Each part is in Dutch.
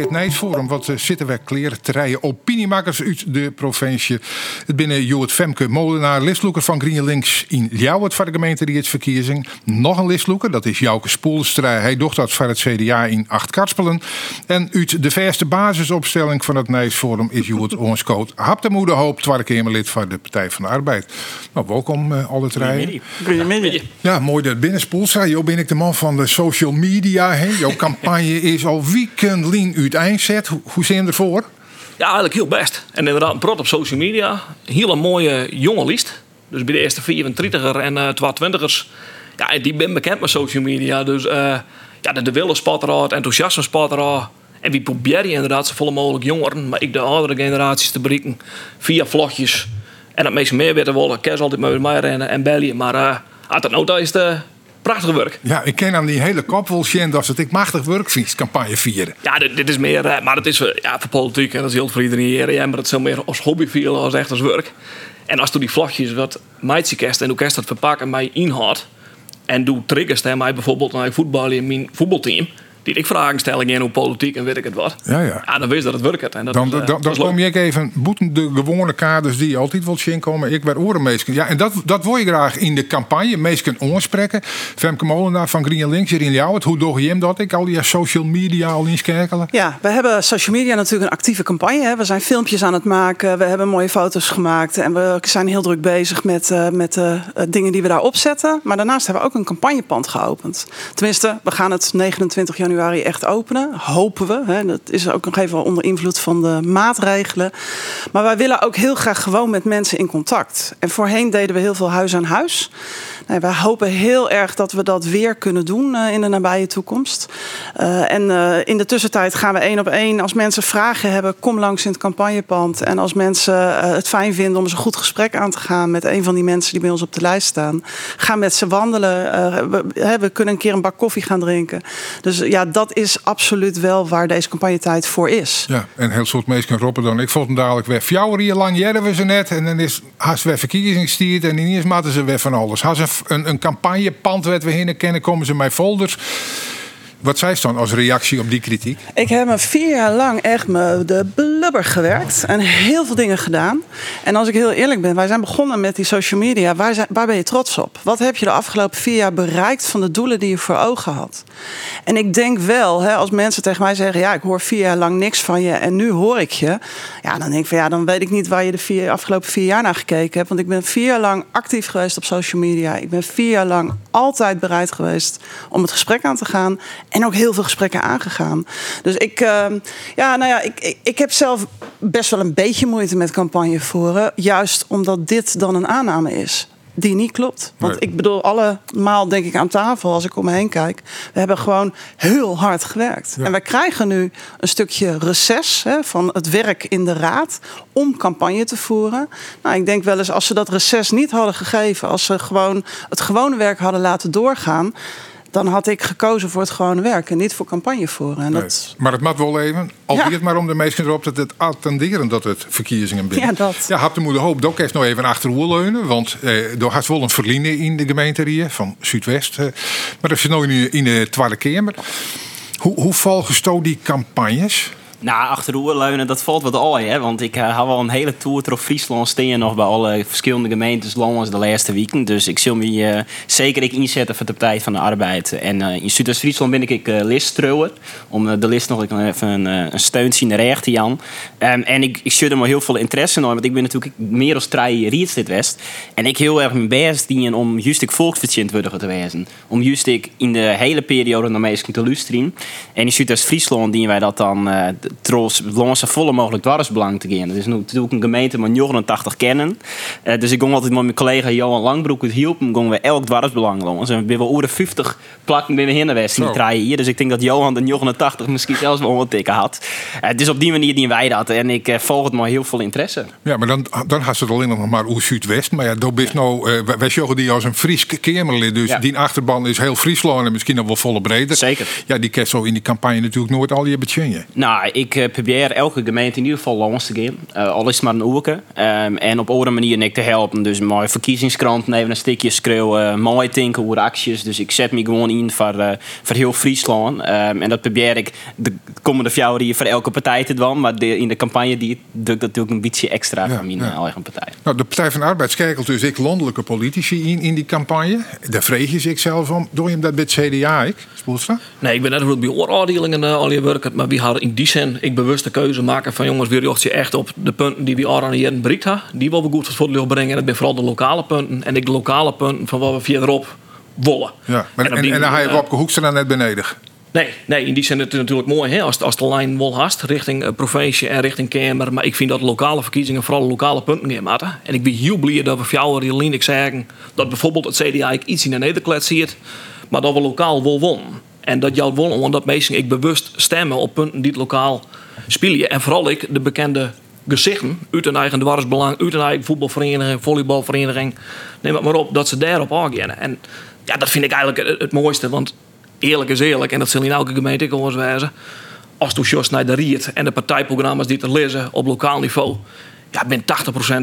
Het Nijsforum, wat eh, zitten wij kleren te rijden. Opiniemakers uit de provincie. Het binnen Joet Femke Molenaar, listloeker van GreenLinks in Ljouwert voor de gemeenteraadsverkiezing. Nog een listloeker, dat is Jouke Spoelstra. Hij docht dat voor het CDA in Acht Karspelen. En uit de verste basisopstelling van het Nijsforum is Joet Oonskoot. Hap de moeder hoop, tweede Kamerlid van de Partij van de Arbeid. Nou, welkom uh, alle drie. Goedemiddag. Ja, mooi dat binnen Spoelstra. Jo ben ik de man van de social media. Hè? Jouw campagne is al weekend lien uit eindzet. Hoe, hoe zie je hem ervoor? Ja, eigenlijk heel best. En inderdaad, een prot op social media. Een hele mooie jonge lijst. Dus bij de eerste 24er en uh, 22ers. Ja, die ben bekend met social media. Dus uh, ja, de, de willen spotter het enthousiasme spotter En wie probeer je inderdaad zoveel mogelijk jongeren, maar ik de oudere generaties te bereiken via vlogjes. En dat meeste meer weten willen, kerst altijd met mij rennen en bellen. Maar uh, uit het nota is de prachtig werk. Ja, ik ken aan die hele kop wel zien dat het ik machtig werk campagne vieren. Ja, dit, dit is meer, uh, maar het is uh, ja, voor politiek en dat is heel voor iedereen hier. Ja, maar het is veel meer als hobby vieren als echt als werk. En als doe die vlogjes wat meidje kerst en hoe kerst dat verpakken met inhoud. En doe triggers mij bijvoorbeeld naar voetbal in mijn voetbalteam die ik vragen stel in hoe politiek en weet ik het wat. Ja, ja. ja dan wist dat het werkt. En dat dan is, uh, dan, dan kom je even boeten de gewone kaders die altijd wilt zien komen. Ik werd orenmeesken. Ja, en dat, dat wil je graag in de campagne. Meesken oorspreken. Femke Molenaar van Green Links hier in Ljouwert. Hoe doe je hem dat? Ik al die social media al inschakelen. Ja, we hebben social media natuurlijk een actieve campagne. Hè. We zijn filmpjes aan het maken. We hebben mooie foto's gemaakt. En we zijn heel druk bezig met, uh, met uh, dingen die we daar opzetten. Maar daarnaast hebben we ook een campagnepand geopend. Tenminste, we gaan het 29 januari januari echt openen. Hopen we. Hè. Dat is ook nog even onder invloed van de maatregelen. Maar wij willen ook heel graag gewoon met mensen in contact. En voorheen deden we heel veel huis aan huis. Wij hopen heel erg dat we dat weer kunnen doen uh, in de nabije toekomst. Uh, en uh, in de tussentijd gaan we één op één. Als mensen vragen hebben, kom langs in het campagnepand. En als mensen het fijn vinden om eens een goed gesprek aan te gaan met een van die mensen die bij ons op de lijst staan, ga met ze wandelen. We, we, kunnen een keer een bak koffie gaan drinken. Dus ja, dat is absoluut wel waar deze campagnetijd voor is. Ja, en heel soort mensen roepen dan. Ik vond hem dadelijk weer fjouwer hier lang, jaren we ze net. En dan is haast weer verkiezingsstiert en ineens matten ze weer van alles. Haast een, een campagnepand werd we heen kennen, komen ze mij folders. Wat zei ze dan als reactie op die kritiek? Ik heb me vier jaar lang echt me de blubber gewerkt en heel veel dingen gedaan. En als ik heel eerlijk ben, wij zijn begonnen met die social media. Waar, zijn, waar ben je trots op? Wat heb je de afgelopen vier jaar bereikt van de doelen die je voor ogen had? En ik denk wel, hè, als mensen tegen mij zeggen: Ja, ik hoor vier jaar lang niks van je en nu hoor ik je. Ja, dan denk ik van ja, dan weet ik niet waar je de vier, afgelopen vier jaar naar gekeken hebt. Want ik ben vier jaar lang actief geweest op social media. Ik ben vier jaar lang altijd bereid geweest om het gesprek aan te gaan. En ook heel veel gesprekken aangegaan. Dus ik, uh, ja, nou ja, ik, ik, ik, heb zelf best wel een beetje moeite met campagne voeren. Juist omdat dit dan een aanname is. Die niet klopt. Want nee. ik bedoel, allemaal denk ik aan tafel als ik om me heen kijk. We hebben gewoon heel hard gewerkt. Ja. En we krijgen nu een stukje reces hè, van het werk in de raad om campagne te voeren. Nou, ik denk wel eens als ze dat reces niet hadden gegeven, als ze gewoon het gewone werk hadden laten doorgaan dan had ik gekozen voor het gewone werk en niet voor campagne voeren. En nee, dat... Maar het moet wel even, al ja. maar om de mensen erop dat het attenderen dat het verkiezingen binnen. Ja, dat. Ja, had de moeder hoop. Dok heeft nog even achterhoel leunen, want eh, er had wel een verliening in de gemeente hier van Zuidwest. Eh, maar dat is nog in de, in de Tweede Kamer. Hoe, hoe volgens die campagnes? Nou, achteroverleunen, dat valt wat al, hè. Want ik uh, had wel een hele tour door Friesland steen nog bij alle verschillende gemeentes langs de laatste weken. Dus ik zal me uh, zeker ik inzetten voor de Partij van de Arbeid. En uh, in Zuidoost-Friesland ben ik ik liststreuwer. Om de list nog even een, een steun zien recht Jan. Um, en ik, ik er maar heel veel interesse in, want ik ben natuurlijk meer als drie rietslid West. En ik heel erg mijn best dienen om juist ik volksvertjent te wezen. Om juist ik in de hele periode naar meestal te luisteren. En in Zuidoost-Friesland dienen wij dat dan trots langs volle mogelijk dwarsbelang te gaan. Het is natuurlijk een gemeente met 89 kennen. Uh, dus ik ging altijd met mijn collega Johan Langbroek het hielpen. Gingen we elk dwarsbelang langs. En we hebben over de 50 plakken binnen heen geweest in die hier. Dus ik denk dat Johan de 89 misschien zelfs wel wat tikken had. Uh, dus op die manier die wij dat. En ik uh, volg het maar heel veel interesse. Ja, maar dan, dan gaat het alleen nog maar hoe Zuidwest. Maar ja, dat is nou, uh, wij zeggen die als een Fries Kamerlid. Dus ja. die achterban is heel Friesland en misschien nog wel volle breder. Zeker. Ja, die kerst zo in die campagne natuurlijk nooit al je betjenje. Nou, ik uh, probeer elke gemeente in ieder geval langs te gaan. Uh, al is het maar een oerke. Um, en op andere manier ik te helpen. Dus mijn verkiezingskranten even een stukje schreeuwen. Uh, mooi denken over acties. Dus ik zet me gewoon in voor, voor heel Friesland. Um, en dat probeer ik de komende vier jaar voor elke partij te doen. Maar de, in de campagne die, doe ik natuurlijk een beetje extra ja, van mijn ja. eigen partij. Nou, de Partij van de Arbeid schakelt dus ik landelijke politici in, in die campagne. Daar vreeg je zich zelf om. Doe je hem dat bij het CDA, ik? Spoelstra? Nee, ik ben net bij oorafdelingen uh, al je werken. Maar wie hadden in die zin ik bewuste keuze maken van jongens, wie je echt op de punten die we al aan jaren bereikt hebben. Die willen we goed voor het brengen. En dat zijn vooral de lokale punten. En ik de lokale punten van wat we verderop willen. Ja, maar en, en, en, dan ga je uh, Wopke Hoekstra dan net beneden. Nee, nee, in die zin is het natuurlijk mooi hè, als, als de lijn wel hast richting uh, provincie en richting Kamer. Maar ik vind dat lokale verkiezingen vooral lokale punten neermaten. En ik ben heel blij dat we voor jou, Jolien, ik zeggen dat bijvoorbeeld het CDA iets in de Nederland ziet, maar dat we lokaal wel wonnen. En dat jouw wonnen, omdat mensen ik bewust stemmen op punten die het lokaal spelen. En vooral ik de bekende gezichten uit een eigen dwarsbelang, uit een eigen voetbalvereniging, volleybalvereniging, neem het maar op, dat ze daarop aangaan. En ja, dat vind ik eigenlijk het, mooiste, want eerlijk is eerlijk, en dat zal in elke gemeente eens wijzen. Als je naar de Riet en de partijprogramma's die te lezen op lokaal niveau, ja, ben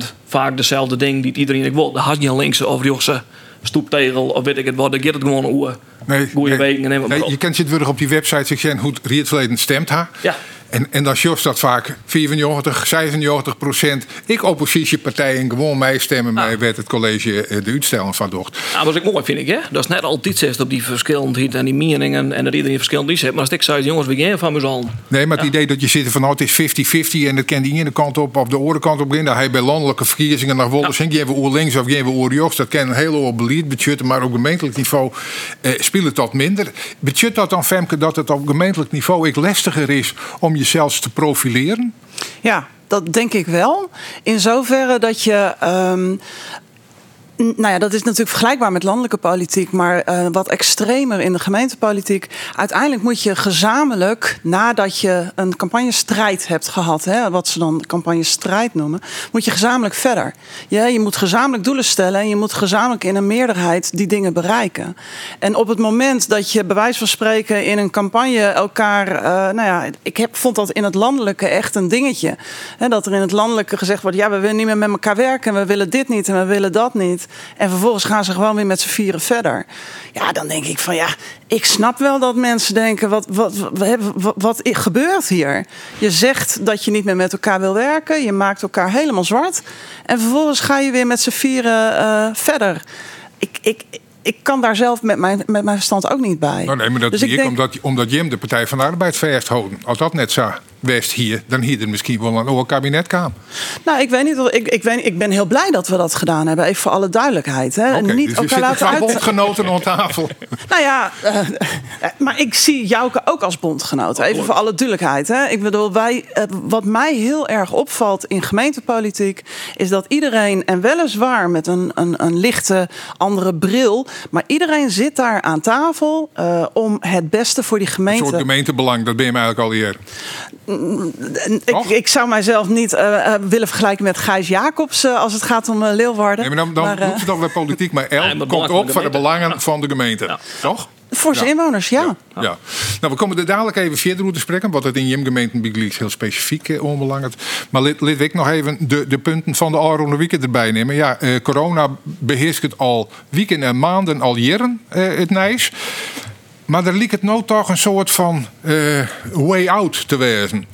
80% vaak dezelfde ding die iedereen ik wil. De had je linkse of rechtse stoeptegel of weet ik het wat, dan gaat het gewoon hoe nee, goede nee, je kent je het op die website zeggen hoe het verleden stemt ha. Ja. En, en dan Jos dat vaak 94, 96 procent. Ik oppositiepartijen gewoon mij stemmen mij ah. werd het college eh, de uitstelling van docht. Nou, dat is ook mooi vind ik hè. Dat is net altijd zegt op die verschillendheid en die meningen en dat iedereen verschillend is. Maar als ik zei jongens we gaan van me Nee, maar het idee dat je zit van nou het is 50-50 en dat kan die ene kant op of de andere kant op in. Dat hij bij landelijke verkiezingen naar Wolle ja. je even oer links of je even oer rechts. Dat kan een hele hoop beleid maar op gemeentelijk niveau eh, speelt dat minder. Budget dat dan Femke dat het op gemeentelijk niveau ik lastiger is om jezelf te profileren? Ja, dat denk ik wel. In zoverre dat je um, nou ja, dat is natuurlijk vergelijkbaar met landelijke politiek, maar uh, wat extremer in de gemeentepolitiek. Uiteindelijk moet je gezamenlijk, nadat je een campagnestrijd hebt gehad, hè, wat ze dan campagnestrijd noemen, moet je gezamenlijk verder. Ja, je moet gezamenlijk doelen stellen en je moet gezamenlijk in een meerderheid die dingen bereiken. En op het moment dat je bij wijze van spreken in een campagne elkaar, uh, nou ja, ik heb, vond dat in het landelijke echt een dingetje. Hè, dat er in het landelijke gezegd wordt, ja, we willen niet meer met elkaar werken, we willen dit niet en we willen dat niet. En vervolgens gaan ze gewoon weer met z'n vieren verder. Ja, dan denk ik van ja, ik snap wel dat mensen denken: wat, wat, wat, wat, wat gebeurt hier? Je zegt dat je niet meer met elkaar wil werken. Je maakt elkaar helemaal zwart. En vervolgens ga je weer met z'n vieren uh, verder. Ik, ik, ik kan daar zelf met mijn, met mijn verstand ook niet bij. Nou, nee, maar dat dus ik denk... omdat, omdat Jim de Partij van de Arbeid houden. Als dat net zo West hier, dan hier er misschien wel een oor kabinet kwam. Nou, ik weet niet. Ik, ik, weet, ik ben heel blij dat we dat gedaan hebben. Even voor alle duidelijkheid. Hè. Okay, niet dus elkaar laten uit... bondgenoten aan tafel. nou ja, uh, maar ik zie Jouke ook als bondgenoot. Even voor alle duidelijkheid. Hè. Ik bedoel, wij, uh, wat mij heel erg opvalt in gemeentepolitiek... is dat iedereen, en weliswaar met een, een, een lichte andere bril... maar iedereen zit daar aan tafel uh, om het beste voor die gemeente... Een soort gemeentebelang, dat ben je mij eigenlijk al hier. Ik, ik, zou mijzelf niet uh, willen vergelijken met Gijs Jacobs uh, als het gaat om uh, Leeuwarden. Nee, maar dan, dan maar, uh, het over politiek, maar El ja, komt op voor de belangen ja. van de gemeente. Ja. Toch? Voor zijn inwoners, ja. ja. Nou, we komen er dadelijk even verder over te spreken, wat het in Jim gemeente heel specifiek eh, onbelangrijk. Maar laat ik nog even de, de punten van de Alronde Weekend erbij nemen. Ja, eh, corona beheerst het al weken en maanden, al jaren, eh, het Nijs. Maar er liep het nou toch een soort van uh, way out te wezen.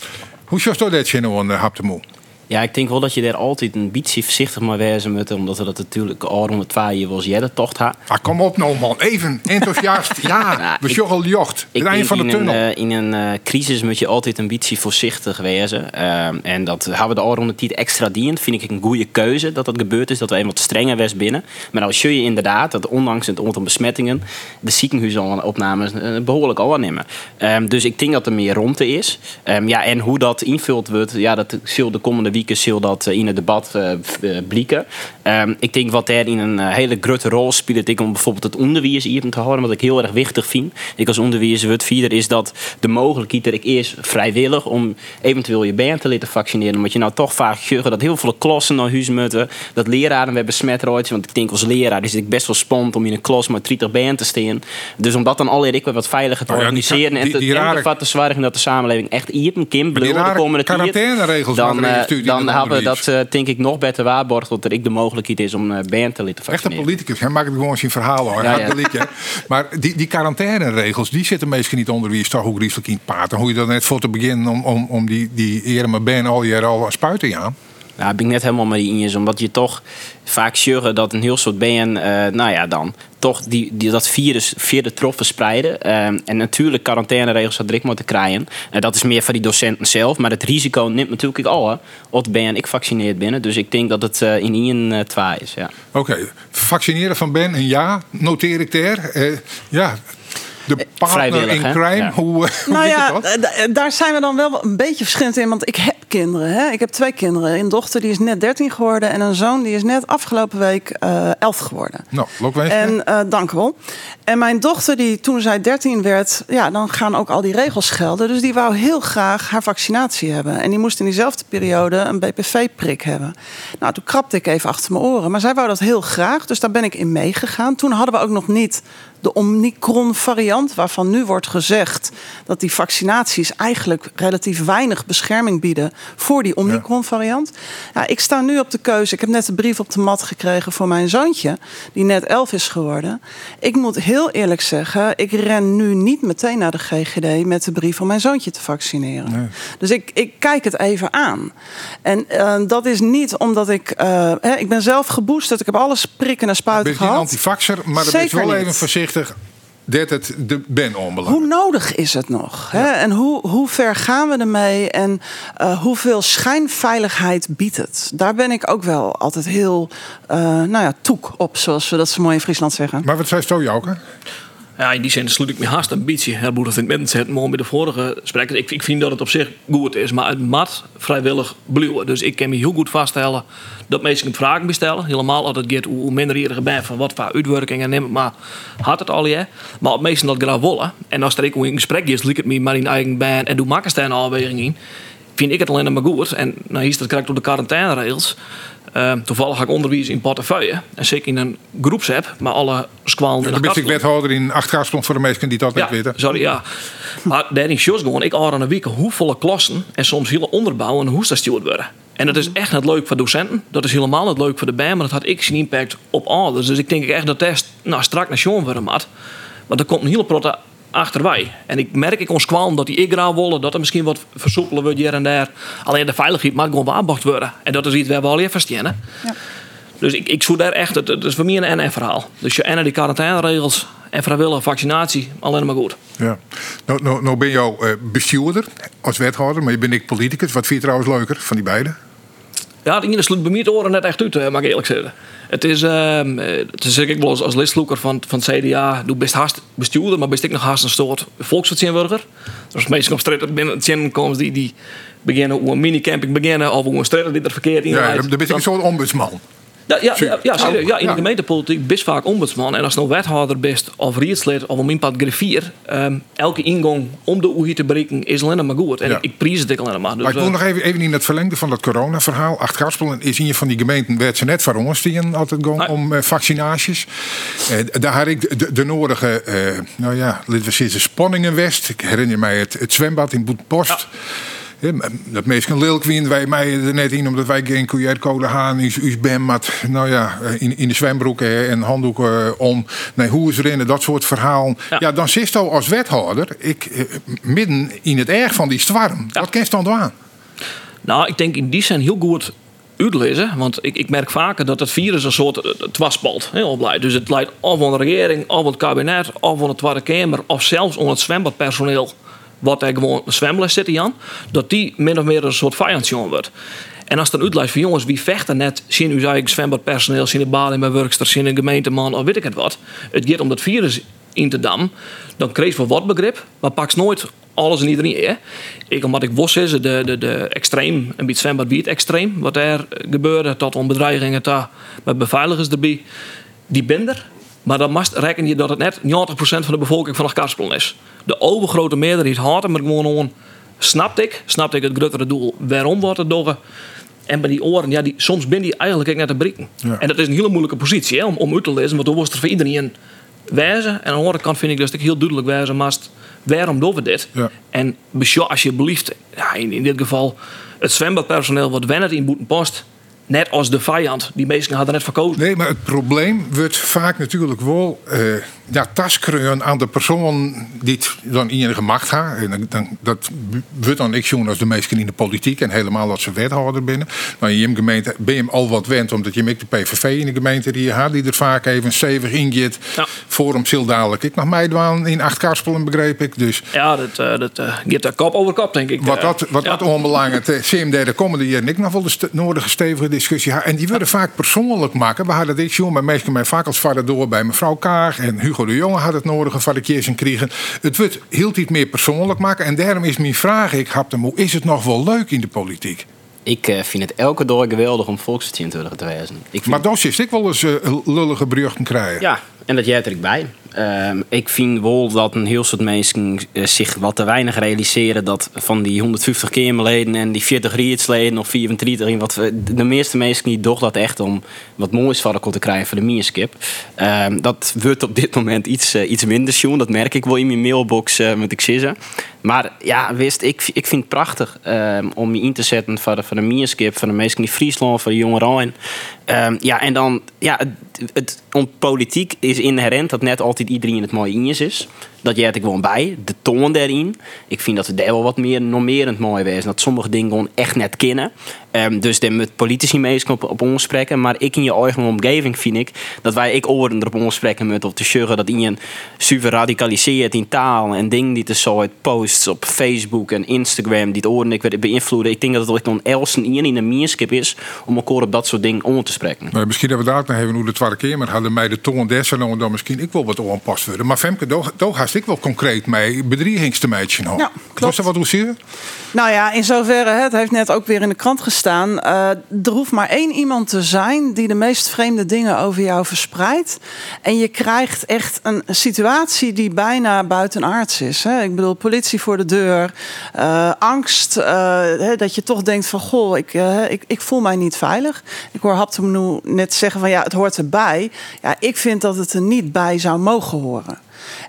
Hoe zou je dat nou aan de moe? Ja, ik denk wel dat je daar altijd een beetje voorzichtig maar wezen moet. Omdat we dat natuurlijk al rond het twee was jij de tocht had. Ah, kom op nou man, even enthousiast. ja, nou, we zijn al jocht. Het eind van de tunnel. Een, uh, in een uh, crisis moet je altijd een beetje voorzichtig wezen. Uh, en dat hebben we de al rond de tijd extra dient. Vind ik een goede keuze dat dat gebeurd is. Dat we eenmaal strenger was binnen. Maar als je inderdaad dat ondanks het aantal besmettingen... de ziekenhuisopnames behoorlijk al aannemen. Um, dus ik denk dat er meer rondte is. Um, ja, en hoe dat invult wordt, ja, dat zal de komende weken zal dat in het debat uh, blikken. Ehm, ik denk wat daar in een hele grote rol speelt, ik om bijvoorbeeld het onderwijs hier te houden, wat ik heel erg wichtig vind. Ik als onderwijzer wat vier is dat de mogelijkheid dat ik eerst vrijwillig om eventueel je band te laten vaccineren. Omdat je nou toch vaak zeggen dat heel veel klassen naar huis moeten, dat leraren hebben besmet Want ik denk als leraar is het best wel spannend om in een klas met 30 band te staan. Dus om dat dan al ik wat veiliger te oh organiseren en, te, ervoor te zorgen dat de samenleving echt hier een kind de komende quarantaineregels dan, uh, dan hebben we dat uh, denk ik nog beter waarborgd dat er ik de mogelijkheid is om uh, band te laten vaccineren. Echt een politicus, hij maakt het gewoon zijn verhaal hoor. Ja, ja. Maar die, die quarantaineregels, die zitten meestal niet onder wie is toch ook rieselijk in paard. hoe je dat net voor te beginnen om, om, om die, die eren ben al je al spuiten aan. Nou, ben ik net helemaal met die is, omdat je toch vaak zeuren dat een heel soort BN, uh, nou ja, dan toch die, die, dat virus via de trof verspreiden. Uh, en natuurlijk quarantaineregels had ik moeten krijgen. Uh, dat is meer van die docenten zelf. Maar het risico neemt natuurlijk al, hè, of Ben ik vaccineerd binnen. Dus ik denk dat het uh, in één uh, twa is. Ja. Oké, vaccineren van Ben een ja, noteer ik ter. ja, de partner in crime. Hoe, hoe nou ja, daar zijn we dan wel een beetje verschillend in. Want ik heb kinderen. Hè? Ik heb twee kinderen. Een dochter die is net 13 geworden. En een zoon die is net afgelopen week uh, eh, 11 geworden. Nou. En uh, dank wel. En mijn dochter, die toen zij 13 werd, ja, dan gaan ook al die regels gelden. Dus die wou heel graag haar vaccinatie hebben. En die moest in diezelfde periode een BPV-prik hebben. Nou, toen krapte ik even achter mijn oren. Maar zij wou dat heel graag. Dus daar ben ik in meegegaan. Toen hadden we ook nog niet de Omicron-variant, waarvan nu wordt gezegd dat die vaccinaties eigenlijk relatief weinig bescherming bieden voor die Omicron-variant. Ja, ik sta nu op de keuze. Ik heb net een brief op de mat gekregen voor mijn zoontje, die net elf is geworden. Ik moet heel eerlijk zeggen, ik ren nu niet meteen naar de GGD met de brief om mijn zoontje te vaccineren. Dus ik, ik kijk het even aan. En uh, dat is niet omdat ik. Uh, hè, ik ben zelf geboosterd. Ik heb alles prikken en spuiten gehad. Ik ben geen antifaxer, maar dat is wel even voorzichtig dat het de ben onbelangrijk. Hoe nodig is het nog? Hè? En hoe, hoe ver gaan we ermee? En uh, hoeveel schijnveiligheid biedt het? Daar ben ik ook wel altijd heel uh, nou ja, toek op, zoals we dat zo mooi in Friesland zeggen. Maar wat zei Stojauke? Ja, in die zin sluit ik me haast een beetje. Heel boer vindt mensen het mooi met de vorige sprekers. Ik, ik vind dat het op zich goed is, maar het mat vrijwillig bluwen. Dus ik kan me heel goed vaststellen dat mensen vragen bestellen. Helemaal als het gaat hoe minder je bent van wat voor uitwerkingen neemt, maar had het al je. Maar op meesten dat graag willen. En als er ik een gesprek is, lijkt het me maar in eigen band en doe makkers daar een in. Vind ik het alleen maar goed. En nou, hier dat krijgt op de quarantaineregels. Uh, toevallig ga ik onderwijs in portefeuille. En zeker in een groepsapp, maar alle squalen... Dan ben ik wethouder in Achtgraafsprong voor de meesten die dat ja, niet weten. Sorry, ja. Maar daarin shows gewoon, ik aan een week hoeveel klassen en soms hele onderbouwen hoe dat worden. En dat is echt het leuk voor docenten. Dat is helemaal het leuk voor de band, maar dat had ik zijn impact op ouders. Dus ik denk echt dat test nou, strak naar Sean worden Maar er komt een hele achterbij. En ik merk ik ons kwam dat die ik graag willen, dat er misschien wat versoepelen wordt hier en daar. Alleen de veiligheid mag gewoon waarborgd worden. En dat is iets waar we al even verstehen. Ja. Dus ik, ik zoek daar echt, het, is voor mij een NN-verhaal. Dus je en die quarantaineregels en vrijwillige vaccinatie, alleen maar goed. Ja. Nou, nou, nou ben je uh, bestuurder als wethouder, maar je bent ik politicus. Wat vind je trouwens leuker van die beiden? Ja, de ene sluit bij mij het oren net echt uit, eh, mag ik eerlijk zeggen. Het is, uh, het is ik wel als, als listloeker van, van het CDA, doe best haast bestuurder, maar best ik nog haast een soort volksvertegenwoordiger. Dus meestal op straat binnen het komt die, die beginnen hoe een mini-camping beginnen of hoe een straat die er verkeerd in Ja, dan ben ik een soort ombudsman. Ja, ja, ja, ja, ja, in de gemeentepolitiek best vaak ombudsman. En als nou wethouder best of rietslid of een pad griffier, um, elke ingang om de OE te bereiken is alleen maar goed. En ik, ik prijs het alleen maar. Dus, maar ik wil uh, nog even, even in het verlengde van dat corona-verhaal. Acht Gaspel is in je van die gemeenten werd ze net ons die altijd gaan om uh, vaccinaties. Uh, daar had ik de, de nodige, nou ja, laten we zeggen, spanningen west. Ik herinner mij het, het zwembad in Boetpost. Dat meestal lilkwien wij mij er net in, omdat wij geen QR-code gaan, is, is ben met, nou ja, in, in de zwembroeken en handdoeken eh, om. Nee, hoe is erin, dat soort verhalen. Ja, dan zit al als wethouder, ik, eh, midden in het erg van die storm. Wat kan je dan doen? Nou, ik denk in die zin heel goed uitlezen. Want ik, ik merk vaker dat het virus een soort twaspalt heel Dus het leidt of aan de regering, of aan het kabinet, of aan de Tweede Kamer, of zelfs aan het zwembadpersoneel wat er gewoon zwemles zitten Jan, dat die min of meer een soort vijandje wordt. En als dan uitlijst van jongens, wie vechten net, zien u eigen zwembadpersoneel, zien de balen bij werksters, zien een gemeenteman of weet ik het wat. Het gaat om dat virus in te dam, dan kreeg je wat begrip, maar pak nooit alles en iedereen. Hè? Ik, omdat ik was is, de, de, de extreem, een beetje zwembad biedt extreem, wat er gebeurde, tot om bedreigingen met beveiligers erbij, die binder. Maar dan mast reken je dat het net 90% van de bevolking van Karspel is. De overgrote meerderheid had hem er gewoon on. Snapte ik, snapte ik het grotere doel. Waarom wordt het door? En bij die oren, ja, die, soms ben die eigenlijk net te breken. Ja. En dat is een hele moeilijke positie hè, om, om uit te lezen, want dan was er voor iedereen wijzen. En aan de andere kant vind ik dat ik heel duidelijk wijzen mast. Waarom doen we dit? Ja. En besjo- alsjeblieft, ja, in, in dit geval, het zwembadpersoneel wat wennen in Boetenpost. Net als de vijand, die meesten hadden net verkozen. Nee, maar het probleem wordt vaak natuurlijk wel eh ja, taskreun aan de persoon die het dan enige macht heeft. En dan- dat wordt dan ik zien als de meesten in de politiek en helemaal als ze wethouder binnen. Maar in je gemeente ben je hem al wat wend, omdat je met de PVV in de gemeente die je had, die er vaak even stevig. Ja. Voor hem zil dadelijk. Ik nog meidwaan in acht karspelen, begreep ik. Dus Ja, dat, eh, dat daar kop over kop, denk ik. wat Eh, dat, wat ja. dat onbelangrijk is, CMD, de komende jaren ik nog wel de st- nodige stevige discussie. hebben. En die worden vaak persoonlijk maken. We hadden dit jongen, maar meestal mij vaak als vader door bij mevrouw Kaag. En Hugo de Jonge had het nodige van de keer en kregen. Het wordt heel iets meer persoonlijk maken. En daarom is mijn vraag, ik heb hem, hoe is het nog wel leuk in de politiek? Ik eh, vind het elke dag geweldig om volksvertegenwoordiger te wezen. Ik vind Maar dan is ik wel eens eh, lullige berichten krijgen. Ja, en dat jij er bij. Ehm, ik vind wel dat een heel soort mensen eh, zich wat te weinig realiseren dat van die 150 Kamerleden en die 40 rietsleden of 34, en wat we, de meeste mensen die doch dat echt om wat moois van te krijgen voor de mierskip. Ehm, dat wordt op dit moment iets, eh, iets minder, Sjoen. Dat merk ik wel in mijn mailbox, eh moet ik. Maar ja, wist, ik, ik vind het prachtig ehm, om je in te zetten voor de, voor de mierskip, voor de mensen in Friesland, voor de jonge Rijn. Ehm, ja, en dan, ja, het, het, om politiek is inherent dat net altijd iedereen het mooie in is. Dat jij het gewoon bij. De toon daarin. Ik vind dat we daar wel wat meer normerend mooi wezen. Dat sommige dingen gewoon echt net kennen. Ehm, dus daar met politici mee op, op ons spreken. Maar ik in je eigen omgeving vind ik dat wij ik oren erop ons spreken met of te zeggen dat je super radicaliseert in taal en dingen die te zo posts op Facebook en Instagram die het oren ik beïnvloeden. Ik denk dat het ook dan elsen in een meerskip is om elkaar op dat soort dingen om te spreken. Misschien hebben we daar ook nog even hoe de tweede keer. Maar hadden mij de toon des en dan misschien ik wel wat aanpast worden. Maar Femke, daar ik wel concreet mee bedriegingstemeidje nog. Ja, klopt. Was dat wat hoe zie je? Nou ja, in zoverre, het heeft net ook weer in de krant gestaan. eh, er hoeft maar één iemand te zijn die de meest vreemde dingen over jou verspreidt. En je krijgt echt een situatie die bijna buitenaards is. Hè. Ik bedoel, politie voor de deur, eh, angst. eh, hè, dat je toch denkt van, goh, ik, ik, ik voel mij niet veilig. Ik hoor Haptem nu net zeggen van, ja, het hoort erbij. Ja, ik vind dat het er niet bij zou mogen horen.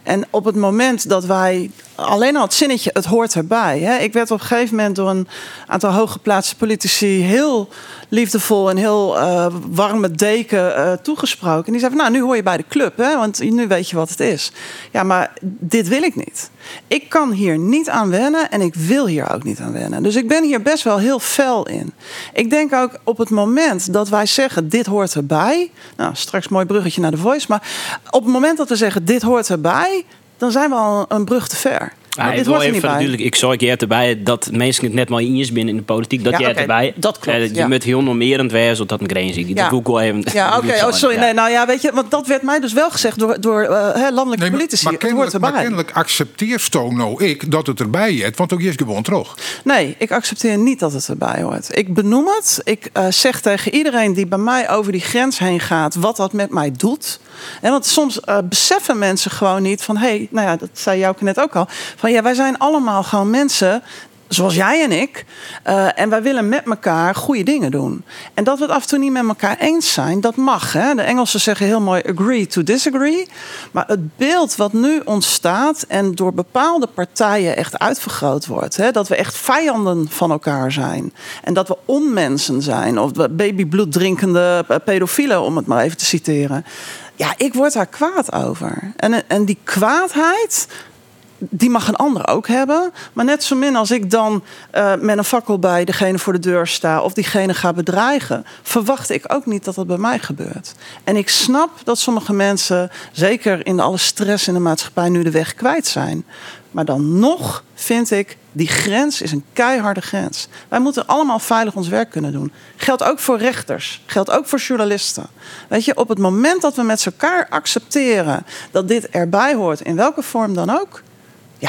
En op het moment dat wij alleen al het zinnetje, het hoort erbij. Hè? Ik werd op een gegeven moment door een aantal hooggeplaatste politici heel liefdevol en heel eh, warme deken eh, toegesproken. En die zei van, nou, nu hoor je bij de club, hè? want nu weet je wat het is. Ja, maar dit wil ik niet. Ik kan hier niet aan wennen en ik wil hier ook niet aan wennen. Dus ik ben hier best wel heel fel in. Ik denk ook op het moment dat wij zeggen, dit hoort erbij. Nou, straks mooi bruggetje naar de voice. Maar op het moment dat we zeggen, dit hoort erbij, dan zijn we al een brug te ver. Ja, Maar ik wil er even niet bij. natuurlijk, ik zorg je erbij dat mensen het net maar in is binnen in de politiek. Dat Ja, jij oké, erbij. dat klopt, Eh, je ja. moet heel normerend op dat een grens zie. Ja. Google even. Ja, oké. Oh, sorry. Ja. Nee, nou ja, weet je, want dat werd mij dus wel gezegd door, door eh, hè, landelijke Nee, maar, politici. maar, het hoort kennelijk, maar kennelijk accepteert nou ik dat het erbij is. Want ook is gewoon terug. Nee, ik accepteer niet dat het erbij hoort. Ik benoem het. Ik eh, zeg tegen iedereen die bij mij over die grens heen gaat, wat dat met mij doet. En want soms eh, beseffen mensen gewoon niet van, hé, hey, nou ja, dat zei jou net ook al. Van ja, wij zijn allemaal gewoon mensen. Zoals jij en ik. eh, en wij willen met elkaar goede dingen doen. En dat we het af en toe niet met elkaar eens zijn, dat mag. Hè? De Engelsen zeggen heel mooi agree to disagree. Maar het beeld wat nu ontstaat en door bepaalde partijen echt uitvergroot wordt. Hè? Dat we echt vijanden van elkaar zijn. En dat we onmensen zijn. Of babybloed drinkende pedofielen, om het maar even te citeren. Ja, ik word daar kwaad over. En, en die kwaadheid, die mag een ander ook hebben. Maar net zo min als ik dan eh, met een fakkel bij degene voor de deur sta of diegene ga bedreigen, verwacht ik ook niet dat dat bij mij gebeurt. En ik snap dat sommige mensen, zeker in alle stress in de maatschappij, nu de weg kwijt zijn. Maar dan nog vind ik, die grens is een keiharde grens. Wij moeten allemaal veilig ons werk kunnen doen. Geldt ook voor rechters, geldt ook voor journalisten. Weet je, op het moment dat we met elkaar accepteren dat dit erbij hoort, in welke vorm dan ook,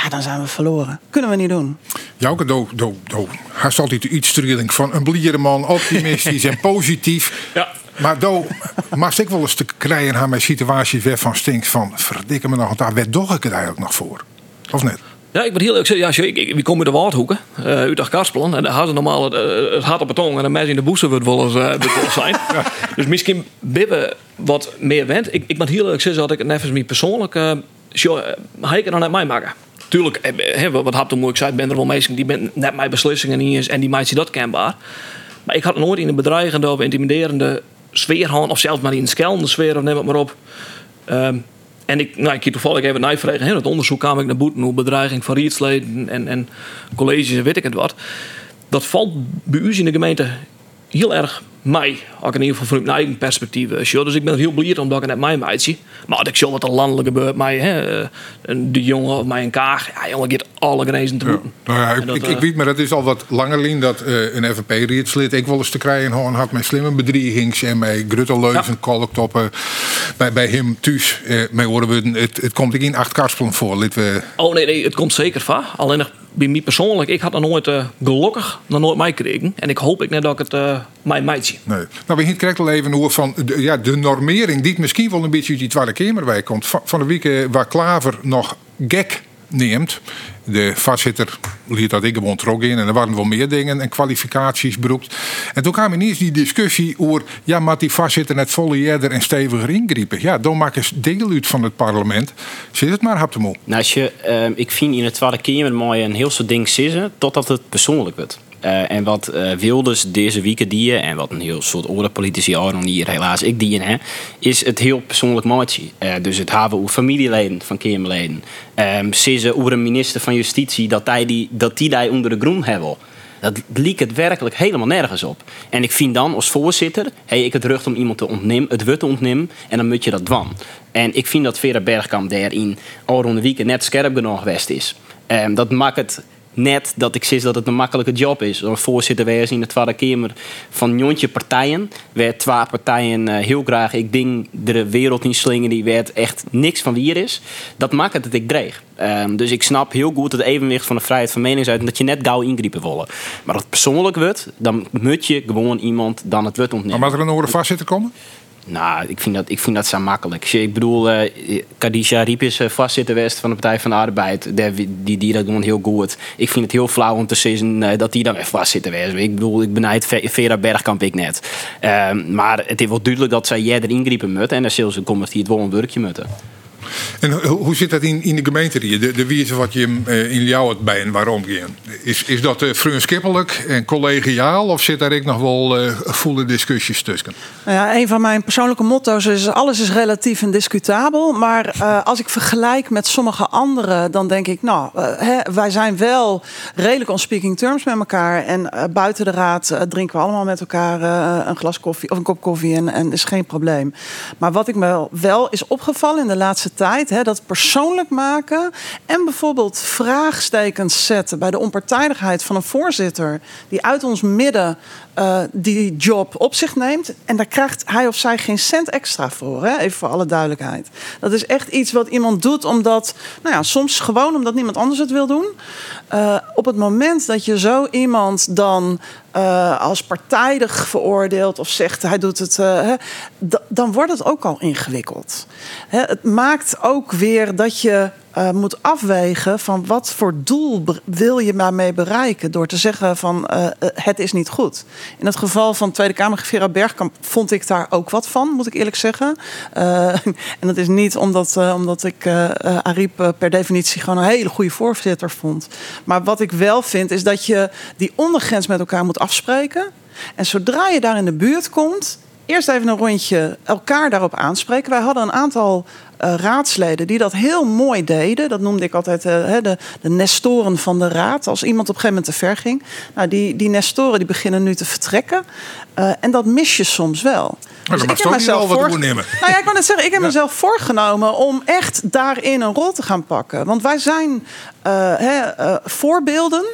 ja, dan zijn we verloren. Kunnen we niet doen. Jouke, do, do, do. Hij is altijd iets uitstraling van een bliereman, optimistisch en positief. Ja. Maar do, maar ik wel eens te krijgen aan mijn situaties weer van stinkt van verdikke me nog, want daar werd doch ik het eigenlijk nog voor. Of net? Ja, ik ben heel leuk. Ja, ik, ik, ik kom uit de Waardhoeken, uh, uit de Karspelen. En daar hadden ze normaal het, uh, het hart op beton en de mensen in de boezen wordt wel eens uh, zijn. Dus misschien bibben wat meer went. Ik, ik ben heel leuk zeggen dat ik het even mij persoonlijk uh, ga ik er dan net mij maken. Tuurlijk, he, wat had toen moeilijk zei, ben er wel mensen die ben net mijn beslissingen niet eens en die maakt dat kenbaar. Maar ik had nooit in een bedreigende of intimiderende sfeer gaan, of zelfs maar in een skelende sfeer, of neem het maar op. Um, en ik, nou, ik toevallig even nijvregen. In het onderzoek kwam ik naar boeten hoe bedreiging van rietsleden en, en colleges en weet ik het wat. Dat valt bij u in de gemeente heel erg mij. Ook in ieder geval vanuit mijn eigen perspectief. Dus ik ben heel blij omdat ik net mij meid zie. Maar ik zie wat er landelijk gebeurt. Mij, hè, de jongen of mij een kaag. Ja, jongen, gaat alle grenzen te. Ja. Nou ja, ik, dat, ik, ik, weet, maar dat is al wat langer lien dat uh, een FNP-rietslid ik wel eens te krijgen had met slimme bedreigings en met grutteleuzen, ja. kolktoppen. Bij, bij hem thuis, uh, met woorden, het, het komt ik in acht karspelen voor. We... Oh nee, nee, het komt zeker van. Alleen nog bij mij persoonlijk, ik had nog nooit uh, gelukkig nog nooit mij gekregen. En ik hoop ik net dat ik het uh, mij meid Nee. Nou, we krijgt al even hoe van de, ja, de normering, die misschien wel een beetje uit die Tweede Kamerwijk komt. Van, van de week uh, waar Klaver nog gek neemt. De voorzitter liet dat ik gewoon trok in en er waren wel meer dingen en kwalificaties beroept. En toen kwam ineens die discussie over, ja, maar die voorzitter net volle eerder en steviger ingrijpen. Ja, dan maken ze deel uit van het parlement. Zit het maar, hap Nou, als je, uh, ik vind in het Tweede Kamer mooi een heel soort ding zitten totdat het persoonlijk wordt. Uh, en wat uh, Wilders deze weken die en wat een heel soort andere politici hier helaas ik die hè, is het heel persoonlijk maatje. Uh, dus het hebben over familieleden van Kamerleden. Um, ze over een minister van Justitie dat hij die, dat die daar onder de groen hebben. Dat liep het werkelijk helemaal nergens op. En ik vind dan als voorzitter, hey, ik het recht om iemand te ontnemen, het wut te ontnemen, en dan moet je dat dwan. En ik vind dat Vera Bergkamp daarin al rond de week net scherp genoeg geweest is. Um, dat maakt het net dat ik zie dat het een makkelijke job is. Een voorzitter wees in de Tweede Kamer van jontje partijen. Werd twee partijen uh, heel graag, ik denk, de wereld in slingen die werd echt niks van wie er is. Dat maakt het dat ik dreig. Um, dus ik snap heel goed het evenwicht van de vrijheid van meningsuiting. Dat je net gauw ingrijpen willen. Maar als het persoonlijk wordt, dan moet je gewoon iemand dan het wut ontnemen. Maar mag er een orde vastzitten komen? Nou, ik vind dat, ik vind dat zo makkelijk. Ik bedoel, uh, Kadisha Riep is uh, vastzitten west van de Partij van de Arbeid. Die, die, die dat gewoon heel goed. Ik vind het heel flauw om te zien uh, dat die dan weer vastzitten west. Ik bedoel, ik benijd Vera Bergkamp ik net. Uh, maar het is wel duidelijk dat zij jij erin griepen moet. En dan zullen ze komen die het wel een werkje moeten. En hoe zit dat in, in de gemeente hier? De, de wijze wat je uh, in jou het bij en waarom? Is, is dat uh, en collegiaal of zit daar ik nog wel uh, volle discussies tussen? Nou ja, een van mijn persoonlijke motto's is alles is relatief en discutabel. Maar als ik vergelijk met sommige anderen, dan denk ik, nou, hè, wij zijn wel redelijk on speaking terms met elkaar. En buiten de raad drinken we allemaal met elkaar een glas koffie of een kop koffie en, en is geen probleem. Maar wat ik me wel is opgevallen in de laatste tijd, hè, dat persoonlijk maken en bijvoorbeeld vraagstekens zetten bij de onpartijdigheid van een voorzitter die uit ons midden uh, die job op zich neemt. En daar krijgt hij of zij geen cent extra voor. Hè? Even voor alle duidelijkheid. Dat is echt iets wat iemand doet omdat, nou ja, soms gewoon omdat niemand anders het wil doen. Uh, op het moment dat je zo iemand dan uh, als partijdig veroordeelt of zegt hij doet het, uh, dan wordt het ook al ingewikkeld. Hè, het maakt ook weer dat je uh, moet afwegen van wat voor doel wil je daarmee bereiken door te zeggen van uh, het is niet goed. In het geval van Tweede Kamer Vera Bergkamp vond ik daar ook wat van, moet ik eerlijk zeggen. En dat is niet omdat, omdat ik Ariep per definitie gewoon een hele goede voorzitter vond. Maar wat ik wel vind is dat je die ondergrens met elkaar moet afspreken. En zodra je daar in de buurt komt, eerst even een rondje elkaar daarop aanspreken. Wij hadden een aantal uh, raadsleden die dat heel mooi deden. Dat noemde ik altijd uh, de, de nestoren van de raad. Als iemand op een gegeven moment te ver ging. Nou, die, die nestoren die beginnen nu te vertrekken. Uh, en dat mis je soms wel. Maar dus ik heb mezelf voor... Nou ja, ik wil net zeggen, ik heb ja. mezelf voorgenomen om echt daarin een rol te gaan pakken. Want wij zijn hè, voorbeelden.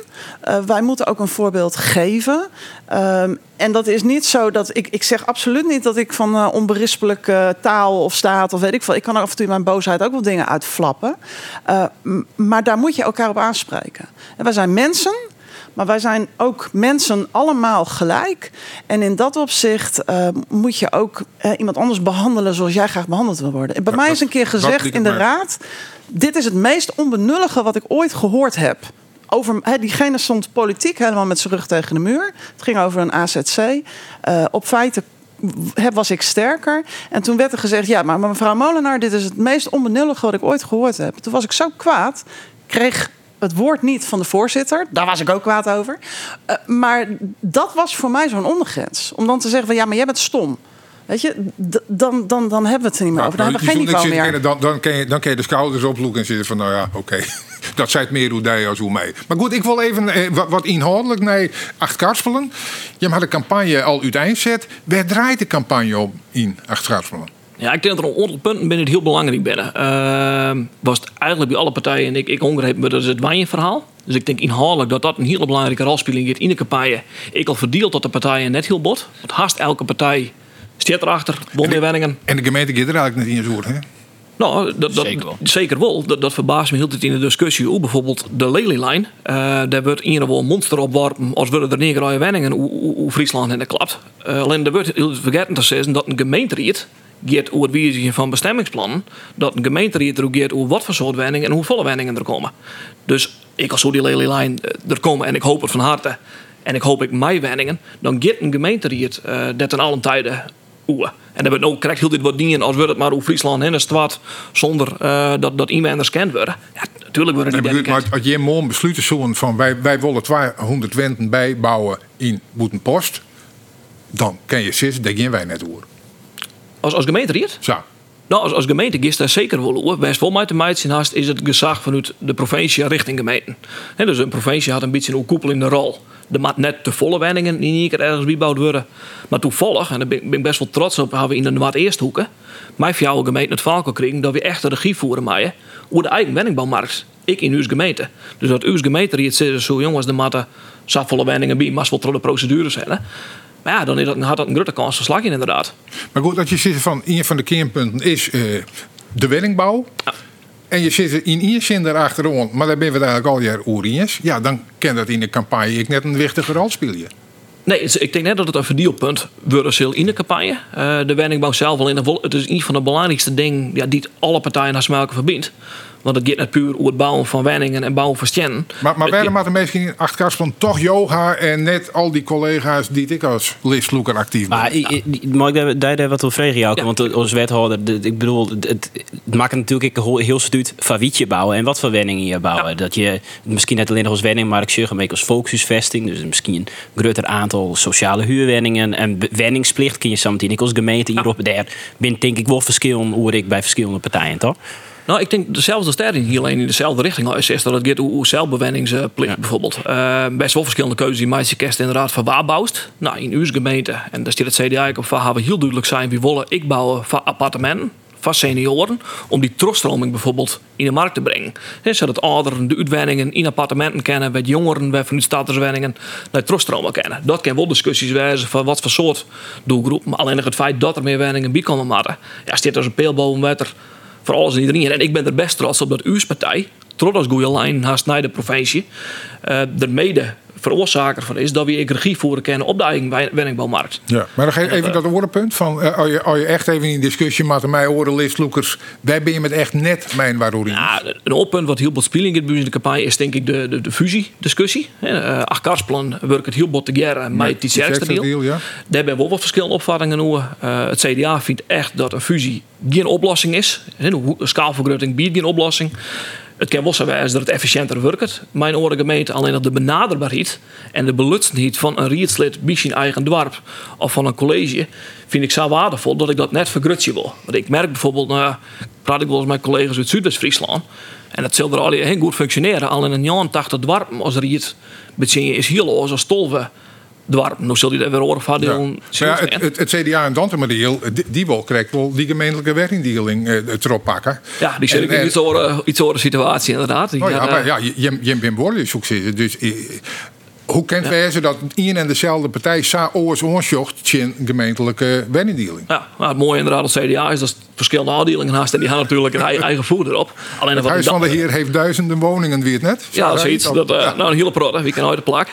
wij moeten ook een voorbeeld geven. Um, en dat is niet zo dat ik, ik zeg absoluut niet dat ik van onberispelijke taal of staat of weet ik veel. Ik kan er en toe in mijn boosheid ook wel dingen uitflappen. Uh, maar daar moet je elkaar op aanspreken. En wij zijn mensen. Maar wij zijn ook mensen allemaal gelijk. En in dat opzicht uh, moet je ook uh, iemand anders behandelen zoals jij graag behandeld wil worden. Bij mij is een keer gezegd in de raad: dit is het meest onbenullige wat ik ooit gehoord heb. Over, he, diegene stond politiek helemaal met zijn rug tegen de muur. Het ging over een AZC. Uh, op feiten was ik sterker. En toen werd er gezegd: ja, maar mevrouw Molenaar, dit is het meest onbenullige wat ik ooit gehoord heb. Toen was ik zo kwaad. Kreeg het woord niet van de voorzitter. Daar was ik ook kwaad over. Uh, maar dat was voor mij zo'n ondergrens. Om dan te zeggen van ja, maar jij bent stom. Weet je, dan, dan, dan hebben we het er niet meer over. Dan hebben we geen niveau meer. Dan, dan, kan je, dan kan je de schouders oploeken en zeggen van nou ja, oké. Okay. Dat zei het meer hoe jij als hoe mij. Maar goed, ik wil even eh, wat, wat, inhoudelijk naar Acht Karspelen. Je had de campagne al uiteindelijk. Waar draait de campagne op in Acht Karspelen? Ja, ik denk dat er een aantal punten binnen het heel belangrijk binnen. Uh, was het eigenlijk bij alle partijen, en ik, ik ongreep me, dat is het wijnverhaal. Dus ik denk inhoudelijk dat dat een hele belangrijke rolspeling heeft in de campagne. Ik al verdeeld dat de partijen net heel bot. Want haast elke partij staat erachter, wonderwenningen. En de gemeente gaat er eigenlijk niet in zo'n hè? Nou, dat, dat, zeker wel. Zeker wel. Dat, dat verbaast me heel tijd in de discussie. Hoe bijvoorbeeld de Lelylijn. Uh, daar wordt in wel een monster opworpen als we er neergraaien wenningen hoe Friesland in de klapt. Uh, alleen er wordt heel vergeten te zeggen dat een gemeente gaat over het wijzigen van bestemmingsplannen. Dat een gemeente er ook gaat over wat voor soort wenningen en hoe volle wenningen er komen. Dus ik als zo die Lelylijn er komen en ik hoop het van harte. En ik hoop ik mij wenningen. Dan gaat een gemeente uh, dat in alle tijden oe. En dan ook krijgt heel dit wat dingen als we het maar hoe Friesland en stad zonder uh, dat, dat inwoners kent worden. Ja, natuurlijk worden die nee, Maar als je morgen besluiten zullen van wij, wij willen 200 wenten bijbouwen in Boetenpost, dan kan je zitten, dat gaan wij net horen. Als, als gemeente hier? Zo. Nou, als, als gemeente is daar zeker wel over. Best wel met de haast is het gezag vanuit de provincie richting gemeenten. Dus een provincie had een beetje een koepel in de moet net te volle wenningen niet één keer ergens bijbouwd worden. Maar toevallig, en daar ben ik best wel trots op, hebben we in de wat eerste hoeken. Mijn jouw gemeente het valken kregen dat we echt de regie voeren maaien. Hoe de eigen wenningbouwmarkt. Ik in uw gemeente. Dus dat uw gemeente hier zit zo jongens, de matten, volle wenningen bij, maar wel de procedures zijn. Maar ja, dan is dat, had dat een grote kans van slag in, inderdaad. Maar goed, dat je zit van een van de kernpunten is uh, de wenningbouw. Ja. En je zit in één zin erachterom, maar daar ben we eigenlijk al jaar oer Ja, dan kan dat in de campagne ik net een wichtige rol spelen. Nee, ik denk net dat het een verdeelpunt wordt in de campagne. Uh, de wenningbouw zelf al in Het is een van de belangrijkste dingen ja, die alle partijen naar smelken verbindt. Want het gaat net puur over het bouwen van wenningen en bouwen van stenen. Maar, maar waarom hadden misschien in achterkast van toch yoga en net al die collega's die ik als listloeker actief ben? Maar ik, mag ik daar, daar wat over vragen, jou? Want als wethouder, ik bedoel, het, het maakt natuurlijk heel stuut van wietje bouwen en wat voor wenningen je bouwen. Dat je misschien net alleen nog als wenning, maar ik zeg een als volkshuisvesting. Dus misschien een groter aantal sociale huurwenningen en wenningsplicht kun je samen ik als gemeente hierop daar ben denk ik wel verschillen hoe ik bij verschillende partijen, toch? Nou, ik denk dezelfde sterren hier alleen in dezelfde richting is. is dat het gaat hoe zelfbewenningsplicht bijvoorbeeld. Uh, best wel verschillende keuzes die mensen kerst inderdaad van waar bouwt. Nou, in uw gemeente, en daar staat het CDA op van, we heel duidelijk zijn, wie willen ik bouwen van appartementen van senioren om die terugstroming bijvoorbeeld in de markt te brengen. He, zodat ouderen de uitwenningen in appartementen kennen, met jongeren bij vanuit statuswenningen naar terugstromen kennen. Dat kan wel discussies wijzen van wat voor soort doelgroep, maar alleen nog het feit dat er meer wenningen bij komen maken. Ja, staat als een peelboom voor alles en iedereen. En ik ben er best trots op dat uw partij, als goede lijn haast naar de provincie, uh, er mede veroorzaker van is dat we regie voeren kennen op de eigen wenningbouwmarkt. Ja, maar dan je even dat woordenpunt van, uh, als, je, als je echt even in discussie met mij horen listloekers, wij ben je met echt net mijn waarom. Ja, een oppunt wat heel veel speling in de campagne is denk ik de, de, de fusiediscussie. Uh, Ach Karsplan werkt het heel bot together met die sterkste deal. Ja. Daar hebben we wel wat verschillende opvattingen over. Uh, het CDA vindt echt dat een fusie geen oplossing is. Een schaalvergroting biedt geen oplossing. Het kan wel zo dat het efficiënter werkt. Mijn oren gemeente alleen dat de benaderbaarheid en de belutsenheid van een rietslid bij zijn eigen dorp of van een college vind ik zo waardevol dat ik dat net vergrutsen wil. Want ik merk bijvoorbeeld, nou, praat ik wel eens met collega's uit Zuidwest-Friesland en dat zal er al heel goed functioneren. Al in een jaar 80 dorpen als riet is heel als stolven dwarp. Nou zul je daar weer horen van. Ja. Ja, het, het, het, CDA en Dante die, die wil krijgt wel die gemeentelijke werkingdeling uh, erop pakken. Ja, die zit in iets andere, iets situatie inderdaad. Oh, ja, maar ja, je, je bent behoorlijk succes. Dus Hoe kent wij ze dat een en dezelfde partij sa oors in gemeentelijke wennindeling? Ja, nou, het mooie inderdaad het CDA is dat verschillende afdelingen naast en die gaan natuurlijk een eigen, voer erop. Alleen Het Huis ik van de Heer heeft duizenden woningen, wie het net? Ja, zoiets. hij- Dat, eh, Ja. Nou, een hele prot, wie kan uit de plak.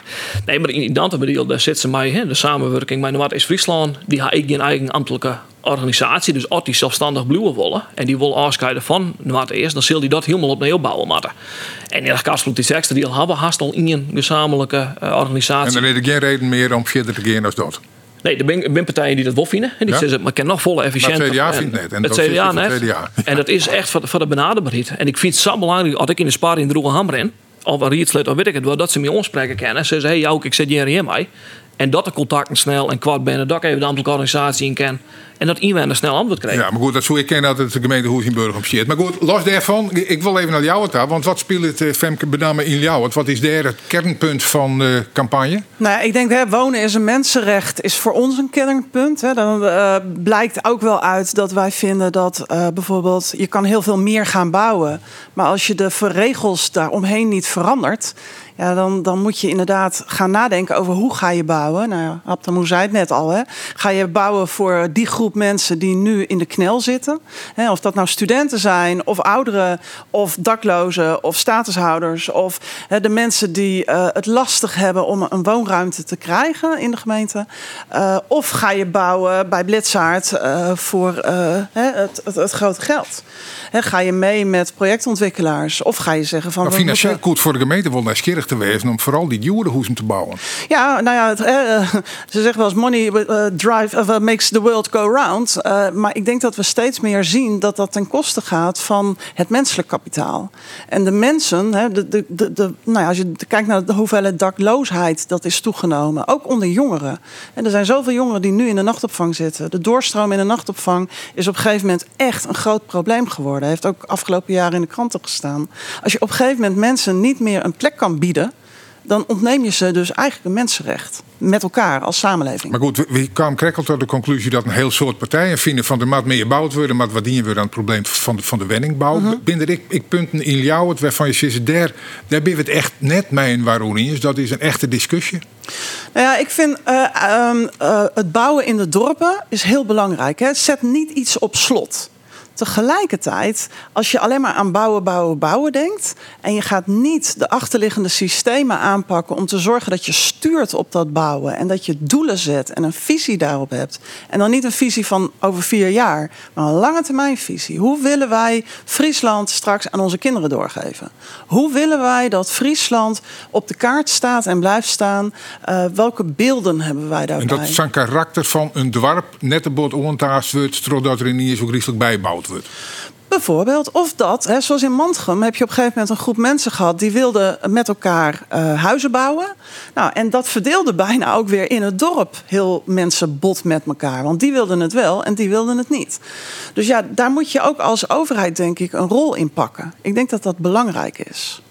Nee, maar in in Dantebedeal, daar zit ze mij, hè, de samenwerking met Noord is Friesland, die heeft geen eigen ambtelijke organisatie, dus als die zelfstandig blijven willen en die wil afscheiden van Noord is, dan zal die dat helemaal opnieuw bouwen moeten. En in Kastvloed die sexte die hebben haast al in een gezamenlijke eh, En organisatie. dan heb ik geen reden meer om verder te gaan als dat. Nee, er zijn, partijen die dat wel vinden. En die Ja. zeggen, maar ik kan nog volle efficiënt. Het CDA vindt net. En het dat zit CDA het net. En dat is echt voor de, voor de benaderbaarheid. En ik vind het zo belangrijk, als ik in de spaar in Droege Hammer in, of een rietslid, of weet ik het wel, dat ze me onspreken kennen. Ze zeggen, hey, jou, ik zet hier in mij. En dat de contacten snel en kwart binnen, dat ik even de ambtelijke organisatie in ken. En dat iemand een snel antwoord krijgt. Ja, maar goed, dat zou ik kennen dat het de gemeente Hoesenburg op zit. Maar goed, los daarvan, ik wil even naar Ljouwert daar. Want wat speelt het, eh, Femke, met name in Ljouwert? Wat is daar het kernpunt van de campagne? Nou, ja, ik denk, hè, wonen is een mensenrecht, is voor ons een kernpunt. Hè. Dan eh, blijkt ook wel uit dat wij vinden dat eh, bijvoorbeeld je kan heel veel meer gaan bouwen. Maar als je de regels daaromheen niet verandert, ja, dan, dan moet je inderdaad gaan nadenken over hoe ga je bouwen. Nou ja, Abdamoe zei het net al. Hè. Ga je bouwen voor die groep mensen die nu in de knel zitten? Hè, of dat nou studenten zijn, of ouderen, of daklozen, of statushouders, of hè, de mensen die eh, het lastig hebben om een woonruimte te krijgen in de gemeente. Eh, of ga je bouwen bij Blitzaart eh, voor het, het, het grote geld? Hè, ga je mee met projectontwikkelaars? Of ga je zeggen van. Maar financieel moeten- goed voor de gemeente wel nieuwsgierig te wezen om vooral die jurenhoezen te bouwen. Ja, nou ja, het, ze zeggen wel eens money drive, of, makes the world go Eh, maar ik denk dat we steeds meer zien dat dat ten koste gaat van het menselijk kapitaal. En de mensen, hè, de, de, de- nou ja, als je kijkt naar de hoeveelheid dakloosheid dat is toegenomen, ook onder jongeren. En er zijn zoveel jongeren die nu in de nachtopvang zitten. De doorstroom in de nachtopvang is op een gegeven moment echt een groot probleem geworden. Heeft ook afgelopen jaren in de kranten gestaan. Als je op een gegeven moment mensen niet meer een plek kan bieden dan ontneem je ze dus eigenlijk een mensenrecht. Met elkaar als samenleving. Maar goed, we- kwamen krekkel tot de conclusie dat een heel soort partijen vinden van er moet meer gebouwd worden, maar wat dienen we aan het probleem van de, van de wenningbouw. Mhm. Binnen ik, ik punten in Ljouwert waarvan je zegt, daar, daar ben je het echt net mee in waarom is. Dat is een echte discussie. Nou ja, ik vind eh, ehm, eh, het bouwen in de dorpen is heel belangrijk. Hè. Zet niet iets op slot. Tegelijkertijd, als je alleen maar aan bouwen, bouwen, bouwen denkt. en je gaat niet de achterliggende systemen aanpakken. om te zorgen dat je stuurt op dat bouwen. en dat je doelen zet en een visie daarop hebt. En dan niet een visie van over vier jaar, maar een lange termijn visie. Hoe willen wij Friesland straks aan onze kinderen doorgeven? Hoe willen wij dat Friesland op de kaart staat en blijft staan? Eh, welke beelden hebben wij En daarbij? dat is een karakter van een dorp net een bod ontaast wordt, zodat er niet zo griezelig bijgebouwd Bijvoorbeeld, of dat, hè, zoals in Mantrum heb je op een gegeven moment een groep mensen gehad die wilden met elkaar eh, huizen bouwen. Nou, en dat verdeelde bijna ook weer in het dorp heel mensen bot met elkaar. Want die wilden het wel en die wilden het niet. Dus ja, daar moet je ook als overheid, denk ik, een rol in pakken. Ik denk dat dat belangrijk is.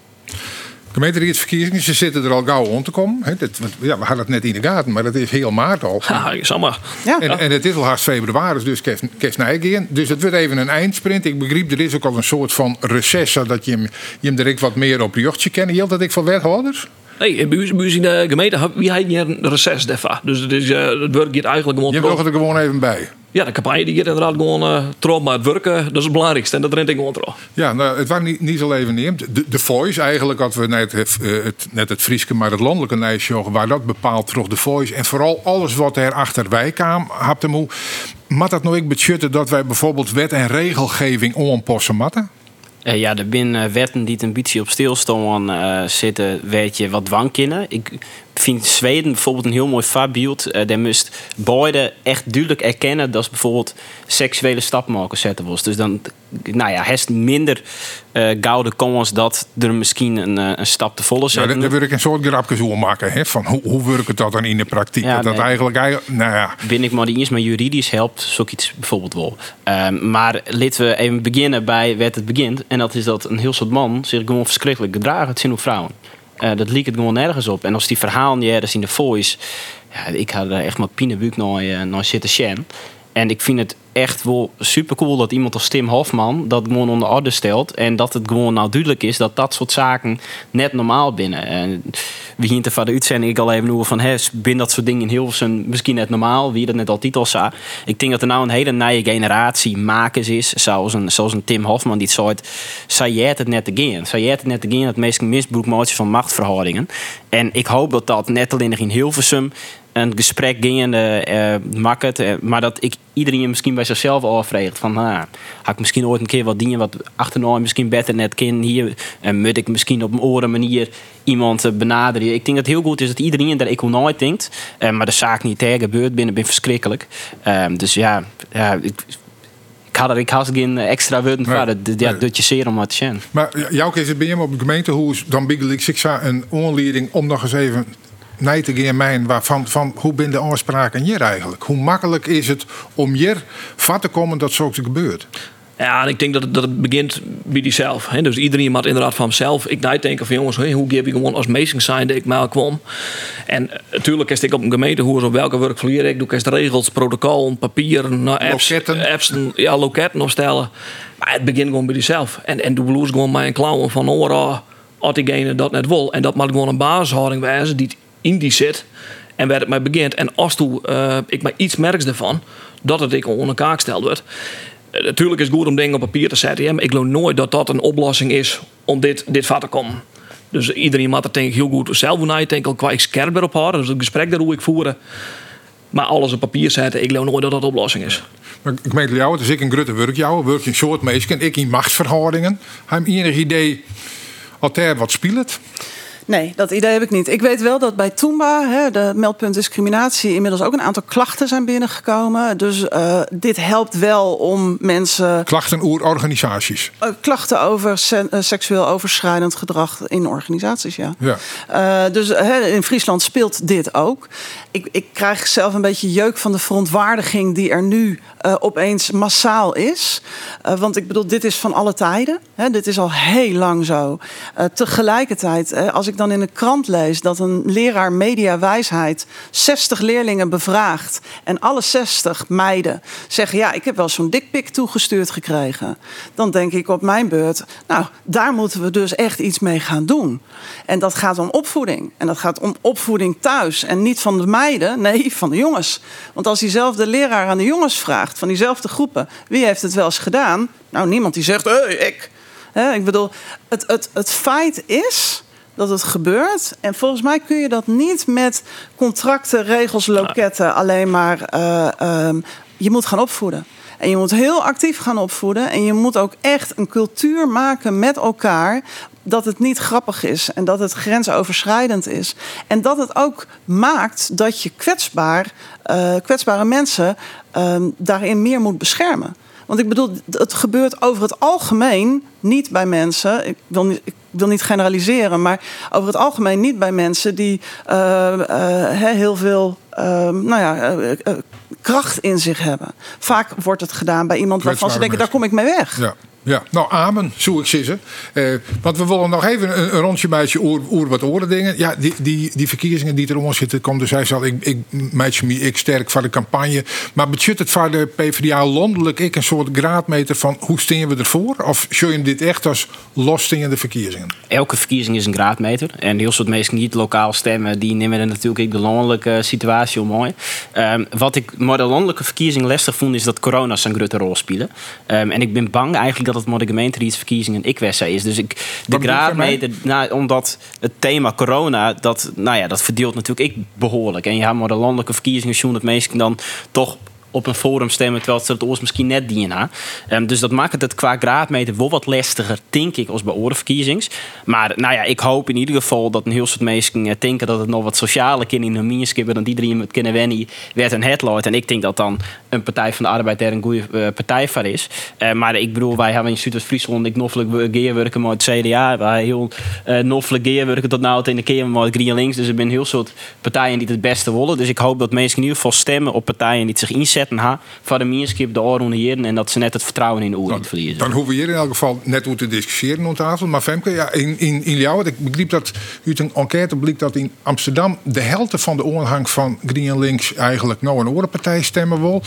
Gemeenteraadsverkiezingen, ze zitten er al gauw om te komen. Hè, dat, want, ja, we hadden het net in de gaten, maar dat is heel maart al. Ja, zeg maar. Ja. En, en het is al haast februari, dus kerst, kerstnijgen. Dus het wordt even een eindsprint. Ik begreep, er is ook al een soort van recess, zodat je hem, je hem er ik wat meer op je jochtje kennen. Hield dat ik van wethouders? Nee, bij ons, bij ons in de gemeente, wie heeft hier een reces daarvan? Dus het, is, eh, het werk gaat eigenlijk gewoon Je mag er gewoon even bij. Ja, de campagne die gaat inderdaad gewoon uh, trouw, maar het werken, dat is het belangrijkste. En dat rent ik gewoon trouw. Ja, nou, het was niet, niet zo even neemt. De, de Voice eigenlijk, had we net het, eh, het, net het Frieske, maar het landelijke lijstje, waar dat bepaalt terug de Voice. En vooral alles wat er achter wij kwam, had hem hoe. Mat dat nou ik betjutten dat wij bijvoorbeeld wet en regelgeving onaanpassen matten? Eh, ja, er zijn eh, wetten die een beetje op stilstaan eh, zitten, weet je, wat dwangkinnen. Ik vind Zweden bijvoorbeeld een heel mooi voorbeeld. Eh daar moest beide echt duidelijk erkennen dat ze bijvoorbeeld seksuele stapmakers zetten was. Dus dan, nou ja, heeft minder eh gouden kans dat er misschien een, eh, een stap te volle Ja, zetten. daar, wil ik een soort grapjes over maken. Hè, van hoe, hoe werkt dat dan in de praktijk? Ja, dat eigenlijk, eigenlijk, nou ja, ben ik maar die eens maar juridisch helpt, zoiets bijvoorbeeld wel. Ehm, maar laten we even beginnen bij waar het begint. En dat is dat een heel soort man zich gewoon verschrikkelijk gedragen. Het zijn ook vrouwen. Eh, dat liep het gewoon nergens op. En als die verhalen die ergens in de voice... Ja, ik had er echt maar pinebuik naar, eh, naar zitten shen. En ik vind het echt wel super cool dat iemand als Tim Hofman dat gewoon onder orde stelt. En dat het gewoon nou duidelijk is dat dat soort zaken net normaal binnen. En wie hier van de uitzending ik al even over van, hè, binnen dat soort dingen in Hilversum misschien net normaal, wie dat net al zei. Ik denk dat er nou een hele nieuwe generatie makers is, zoals een, zoals een Tim Hofman die het zei, zei het net again. Zei het net again dat meestal misbruik van machtverhoudingen. En ik hoop dat dat net alleen in Hilversum een gesprek ging uh, makkelijk. Uh, maar dat ik iedereen misschien bij zichzelf afvraagt van, nou, had ik misschien ooit een keer wat dingen wat achterna misschien beter net ken hier en moet ik misschien op een oren manier iemand uh, benaderen. Ik denk dat het heel goed is dat iedereen daar ik nooit denkt, uh, maar de zaak niet tegen gebeurt binnen ben verschrikkelijk. Ehm, dus ja, ja ik, ik had er ik had geen extra woorden voor. Dat, ja, dat je zeer om wat te zien. Maar jouw keer ben je op de gemeente, hoe is dan big ik een onleiding om nog eens even nee te gaan mijn waarvan van hoe ben de afspraken hier eigenlijk? Hoe makkelijk is het om hier vat te komen dat zoiets gebeurt? Ja, en ik denk dat het, dat het begint bij diezelf. Dus iedereen moet inderdaad van hemzelf. Ik denken van jongens, hoe geef ik gewoon als meesting zijn dat ik mij kwam. En natuurlijk is ik op een gemeente hoe op welke werkvloer ik doe. Ik regels, protocol, papier, nou, apps, loketten. apps ja, loketten opstellen. Maar het begint gewoon bij jezelf. En, en doe bloes gewoon mijn klauwen van ora, als diegene dat net wil. En dat moet gewoon een basishouding wijzen die in die zit en waar het mij begint. En als toe, uh, ik maar iets merks ervan, dat het ik onder elkaar gesteld wordt. Uh, natuurlijk is het goed om dingen op papier te zetten, maar ik geloof nooit dat dat een oplossing is om dit, dit vat te komen. Dus iedereen moet er denk ik heel goed zelf naar denk al qua ik scherp erop houden. Dus het gesprek daar hoe ik voeren. Maar alles op papier zetten, ik geloof nooit dat dat een oplossing is. Maar ik meen jou, het is ik een grote werk jou, werk een soort meesken, ik in machtsverhoudingen. Heb je enig idee altijd wat speelt? Nee, dat idee heb ik niet. Ik weet wel dat bij Toomba, hè, de meldpunt discriminatie, inmiddels ook een aantal klachten zijn binnengekomen. Dus uh, dit helpt wel om mensen. Klachten over organisaties. Uh, klachten over uh, seksueel overschrijdend gedrag in organisaties, ja. ja. dus in Friesland speelt dit ook. Ik, ik krijg zelf een beetje jeuk van de verontwaardiging die er nu opeens massaal is. want ik bedoel, dit is van alle tijden. Hè, dit is al heel lang zo. tegelijkertijd, als ik dan in de krant lees dat een leraar mediawijsheid 60 leerlingen bevraagt en alle 60 meiden zeggen: Ja, ik heb wel zo'n dikpik toegestuurd gekregen. Dan denk ik op mijn beurt: Nou, daar moeten we dus echt iets mee gaan doen. En dat gaat om opvoeding. En dat gaat om opvoeding thuis. En niet van de meiden, nee, van de jongens. Want als diezelfde leraar aan de jongens vraagt, van diezelfde groepen: Wie heeft het wel eens gedaan? Nou, niemand die zegt: Hey, ik. ik bedoel, het, het, het feit is dat het gebeurt. En volgens mij kun je dat niet met contracten, regels, loketten alleen maar. Uh, um, je moet gaan opvoeden. En je moet heel actief gaan opvoeden. En je moet ook echt een cultuur maken met elkaar. Dat het niet grappig is en dat het grensoverschrijdend is. En dat het ook maakt dat je kwetsbaar, uh, kwetsbare mensen uh, daarin meer moet beschermen. Want ik bedoel, het gebeurt over het algemeen niet bij mensen. Ik wil niet, ik wil niet generaliseren, maar over het algemeen niet bij mensen die uh, uh, heel veel uh, nou ja, kracht in zich hebben. Vaak wordt het gedaan bij iemand waarvan ze denken: daar kom ik mee weg. Ja. Ja, nou amen, zo ik ze. Uh, want we willen nog even een, rondje meisje oer, oer wat oren dingen. Ja, die, die, die verkiezingen die eronder zitten, komt dus hij zal ik, ik meisje me ik sterk voor de campagne. Maar budget het voor de PvdA landelijk ik een soort graadmeter van hoe steen we ervoor? Of zul je dit echt als de verkiezingen? Elke verkiezing is een graadmeter. En heel soort mensen niet lokaal stemmen, die nemen er natuurlijk de landelijke situatie om mooi. Um, wat ik maar de landelijke verkiezing lastig vond, is dat corona zijn grote rol spelen. Um, en ik ben bang eigenlijk dat het maar de gemeenteraadsverkiezingen ik is. Dus ik, de graadmeter, nou, omdat het thema corona, dat, nou ja, dat verdeelt natuurlijk ik behoorlijk. En je hebt maar de landelijke verkiezingen, zo'n het meesten dan toch op een forum stemmen, terwijl ze het oors misschien net dienen. Um, dus dat maakt het qua graadmeter wel wat lastiger, denk ik, als bij orenverkiezings. Maar nou ja, ik hoop in ieder geval dat een heel soort mensen eh, denken dat het nog wat sociale kinderen in hun dan iedereen met kennen wennen werd een headlight. En ik denk dat dan een Partij van de Arbeid er een goede uh, partij voor is. Uh, maar ik bedoel, wij hebben in Zuid-Friesland ik noffelijk geerwerken met het CDA. Wij heel uh, noffelijk geerwerken tot nou in de keer met Green Links. Dus er zijn heel soort partijen die het beste willen. Dus ik hoop dat mensen in ieder geval stemmen op partijen die zich inzetten inzetten ha voor de meerskip de oren jaren en dat ze net het vertrouwen in de oren verliezen. Dan hoeven we hier in elk geval net hoe te discussiëren aan tafel. Maar Femke, ja, in, in, in jou, ik begreep dat uit een enquête bleek dat in Amsterdam de helft van de aanhang van Green Links eigenlijk nou een orenpartij stemmen wil.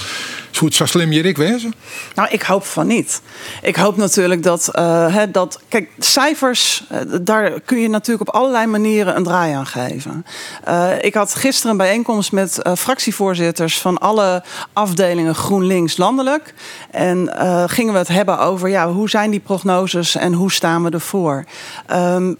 Zou het zo slim je ik wezen? Nou, ik hoop van niet. Ik hoop natuurlijk dat, uh, dat kijk, cijfers, uh, daar kun je natuurlijk op allerlei manieren een draai aan geven. Uh, ik had gisteren een bijeenkomst met fractievoorzitters van alle afdelingen GroenLinks landelijk. En gingen we het hebben over ja, hoe zijn die prognoses en hoe staan we ervoor. Um,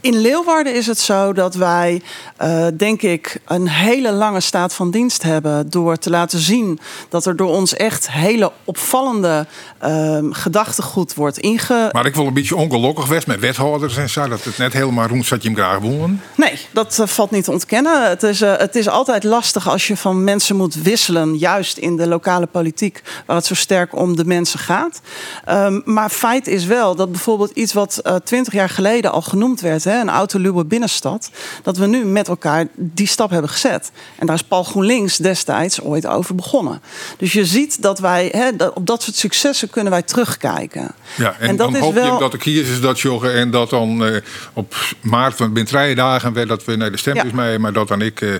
in Leeuwarden is het zo dat wij, uh, denk ik, een hele lange staat van dienst hebben. Door te laten zien dat er door ons echt hele opvallende uh, gedachtegoed wordt inge. Maar ik wil een beetje ongelukkig west met wethouders en zo. Dat het net helemaal rond zat je hem graag wonen. Nee, dat uh, valt niet te ontkennen. Het is, uh, het is altijd lastig als je van mensen moet wisselen. Juist in de lokale politiek, waar het zo sterk om de mensen gaat. Um, maar feit is wel dat bijvoorbeeld iets wat twintig jaar geleden al genoemd werd een autoluwe binnenstad, dat we nu met elkaar die stap hebben gezet. En daar is Paul GroenLinks destijds ooit over begonnen. Dus je ziet dat wij, hè, dat, op dat soort successen kunnen wij terugkijken. Ja, en, en dat dan is hoop wel... je dat de kiezers dat joggen en dat dan uh, op maart, want binnen drie dagen dat we naar de stembus ja. mee, maar dat dan ik uh,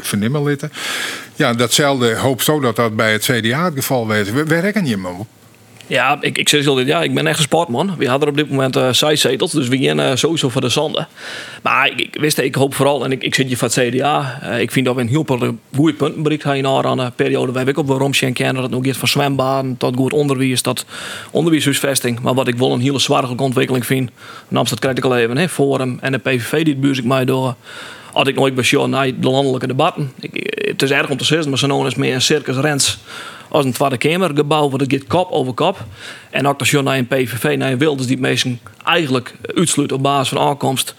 vernimmer litten. Ja, datzelfde hoop zo dat dat bij het CDA het geval werd. We, we rekken je op. Ja, ik, ik zeg altijd, ja, ik ben echt een sportman. We hadden op dit moment uh, zes zetels, dus we gaan uh, sowieso voor de zanden. Maar ik, ik, wist, ik hoop vooral, en ik, ik zit je van het CDA, uh, ik vind dat we een heel paar goede punten bereikt hebben aan een periode. Hebben ook op de Romsje kennen, dat nog gaat van zwembaden tot goed onderwijs, tot onderwijshuisvesting. Maar wat ik wel een hele zware ontwikkeling vind, namens dat krijg ik al even, hè, Forum en de PVV die het buurt ik mij door had ik nooit bij naar de landelijke debatten. Ik, het is erg om te zeggen, maar zo is meer een circus rens als een Tweede Kamergebouw, want het gaat kop over kop. En ook als je naar een PVV, naar een Wilders, die mensen eigenlijk uitsluit op basis van aankomst.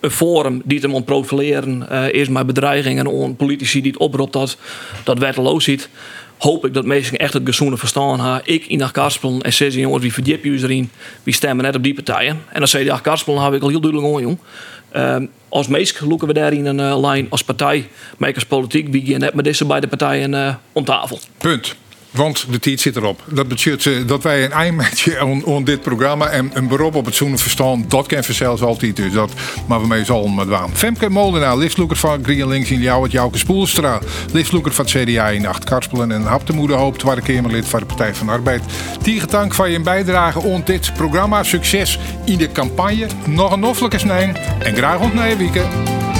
Een forum die het hem profileren, uh, eerst maar bedreigingen en politici die het oproept dat dat wetteloos ziet. Hoop ik dat mensen echt het gezoene verstaan hebben. Ik in de Karspelen en zes jongens, wie verdiept je erin? Wie stemmen net op die partijen? En dan zei de Karspelen heb ik al heel duidelijk aan, jong. Uh, als meest loeken we daar in een uh, lijn als partij, makers politiek, wie net met deze beide partijen uh, om tafel. Punt. Want de tijd zit erop. Dat betekent dat wij een eindmatje aan dit programma en een beroep op het zoenen verstaan, dat kan zelfs altijd. Dus dat maar we mee zal met waan. Femke Molenaar, listloeker van GreenLinks in jou, het Jouke Spoelstra, listloeker van CDA in Acht Karspelen en Hap de Moederhoop, Tweede Kamerlid van de Partij van de Arbeid. Tiegetank van je bijdrage aan dit programma. Succes in de campagne. Nog een noffelijke snijn en graag ontnemen weekend.